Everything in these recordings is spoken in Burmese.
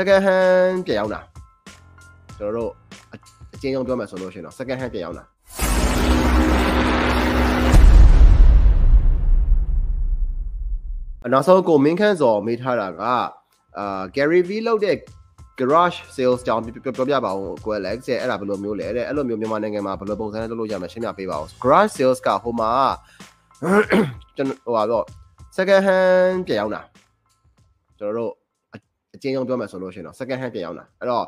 second hand ပြန်ရောက်တာကျွန်တော်တို့အကျဉ်းဆုံးပြောမယ်ဆိုလို့ရှိရင်တော့ second hand ပြန်ရောက်တာနောက်ဆုံးကိုမင်းခန့်စော်မေးထားတာကအာ Gary V လောက်တဲ့ garage sales ကြောင်းပြောပြပါဦးကို Alex ရဲ့အဲ့ဒါဘယ်လိုမျိုးလဲတဲ့အဲ့လိုမျိုးမြန်မာနိုင်ငံမှာဘယ်လိုပုံစံနဲ့လုပ်လို့ရမလဲရှင်းပြပေးပါဦး garage sales ကဟိုမှာကျွန်တော်ဟိုပါတော့ second hand ပြန်ရောက်တာကျွန်တော်တို့ အကျဉ်းဆုံးပြောမယ်ဆိုလို့ရှိရင်တော့ second hand ပြန်ရောက်တာအဲ့တော့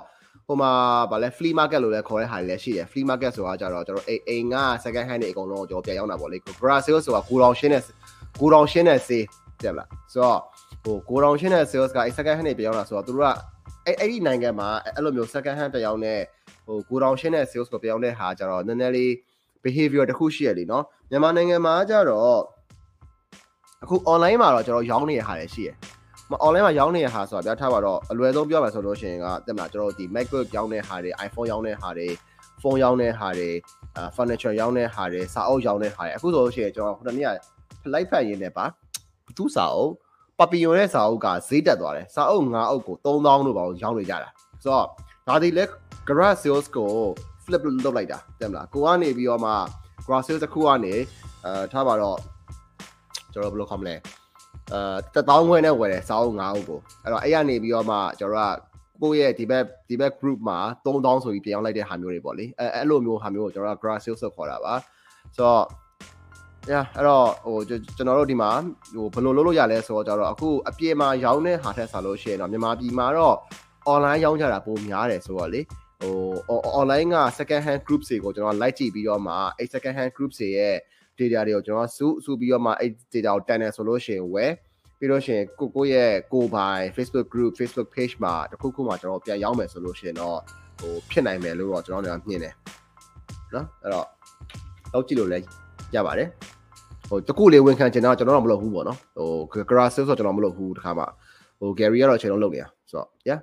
ဟိုမှာဗာလဲ flea market လို့လည်းခေါ်တဲ့ဟာတွေလည်းရှိတယ် flea market ဆိုတာကြတော့ကျွန်တော်အိမ်အိမ်က second hand တွေအကုန်လုံးကျွန်တော်ပြန်ရောက်တာပေါ့လေ garage sales ဆိုတာကိုတောင်ရှင်းတဲ့ကိုတောင်ရှင်းတဲ့စေးတဲ့လားဆိုတော့ဟိုကိုတောင်ရှင်းတဲ့ sales ကအဲ second hand တွေပြန်ရောက်တာဆိုတော့သူတို့ကအဲ့အဲ့ဒီနိုင်ငံမှာအဲ့လိုမျိုး second hand ပြန်ရောက်တဲ့ဟိုကိုတောင်ရှင်းတဲ့ sales ကိုပြန်ရောက်တဲ့ဟာကြတော့နည်းနည်းလေး behavior တစ်ခုရှိရလीเนาะမြန်မာနိုင်ငံမှာကြတော့အခု online မှာတော့ကျွန်တော်ရောင်းနေတဲ့ဟာတွေရှိရယ်မ online မှာရောင်းနေတဲ့ဟာဆိုတာပြထားပါတော့အလွယ်ဆုံးပြောမှဆိုလို့ရှိရင်ကတက်မလားကျွန်တော်ဒီ MacBook ရောင်းတဲ့ဟာတွေ iPhone ရောင်းတဲ့ဟာတွေဖုန်းရောင်းတဲ့ဟာတွေအာ furniture ရောင်းတဲ့ဟာတွေစာအုပ်ရောင်းတဲ့ဟာတွေအခုဆိုလို့ရှိရင်ကျွန်တော်ခုနက flight ဖတ်ရင်းနဲ့ပါသူစာအုပ်ပပီယွန်ရဲ့စာအုပ်ကဈေးတက်သွားတယ်စာအုပ်9အုပ်ကို3000လို့ပါရောင်းနေကြတာဆိုတော့ဒါဒီလဲ garage sales ကို flip လုပ်လိုက်တာတဲ့မလားကိုကနေပြီးတော့မှ garage sales တစ်ခုကနေအဲထားပါတော့ကျွန်တော်ဘယ်လိုခေါ်မလဲ အဲတထောင်ခွဲနဲ့ဝယ်တယ်စာအုပ်9အုပ်ကိုအဲ့တော့အဲ့ရနေပြီးတော့မှကျွန်တော်ကကိုယ့်ရဲ့ဒီဘက်ဒီဘက် group မှာ3000ဆိုပြီးပြန်ရောက်လိုက်တဲ့ဟာမျိုးတွေပေါ့လေအဲအဲ့လိုမျိုးဟာမျိုးကိုကျွန်တော်က garage sales ဆိုခေါ်တာပါဆိုတော့ yeah အဲ့တော့ဟိုကျွန်တော်တို့ဒီမှာဟိုဘယ်လိုလုပ်လို့ရလဲဆိုတော့ကျတော့အခုအပြေမှာရောင်းတဲ့ဟာထက်ဆိုလို့ရှိရင်တော့မြန်မာပြည်မှာတော့ online ရောင်းကြတာပိုများတယ်ဆိုတော့လေဟို online က second hand group တွေကိုကျွန်တော် like ကြည့်ပြီးတော့မှအဲ့ second hand group တွေရဲ့ data တွေကိုကျွန်တော်စုစုပြီးတော့မှအဲ့ data ကိုတန်တယ်ဆိုလို့ရှိရင်ဝယ်ပြီးတော့ရှင်ကိုကိုရဲ့ကိုပိုင် Facebook group Facebook page မှာတခုခုမှကျွန်တော်ပြန်ရောက်မယ်ဆိုလို့ရှိရင်တော့ဟိုဖြစ်နိုင်မယ်လို့တော့ကျွန်တော်တို့မြင်တယ်နော်အဲ့တော့လောက်ကြည့်လို့လည်းရပါတယ်ဟိုတကူလေးဝန်ခံချင်တော့ကျွန်တော်တော့မလုပ်ဘူးပေါ့နော်ဟို grass ဆိုတော့ကျွန်တော်မလုပ်ဘူးတခါမှဟို Gary ကတော့ကျွန်တော်လုပ်နေတာဆိုတော့ yeah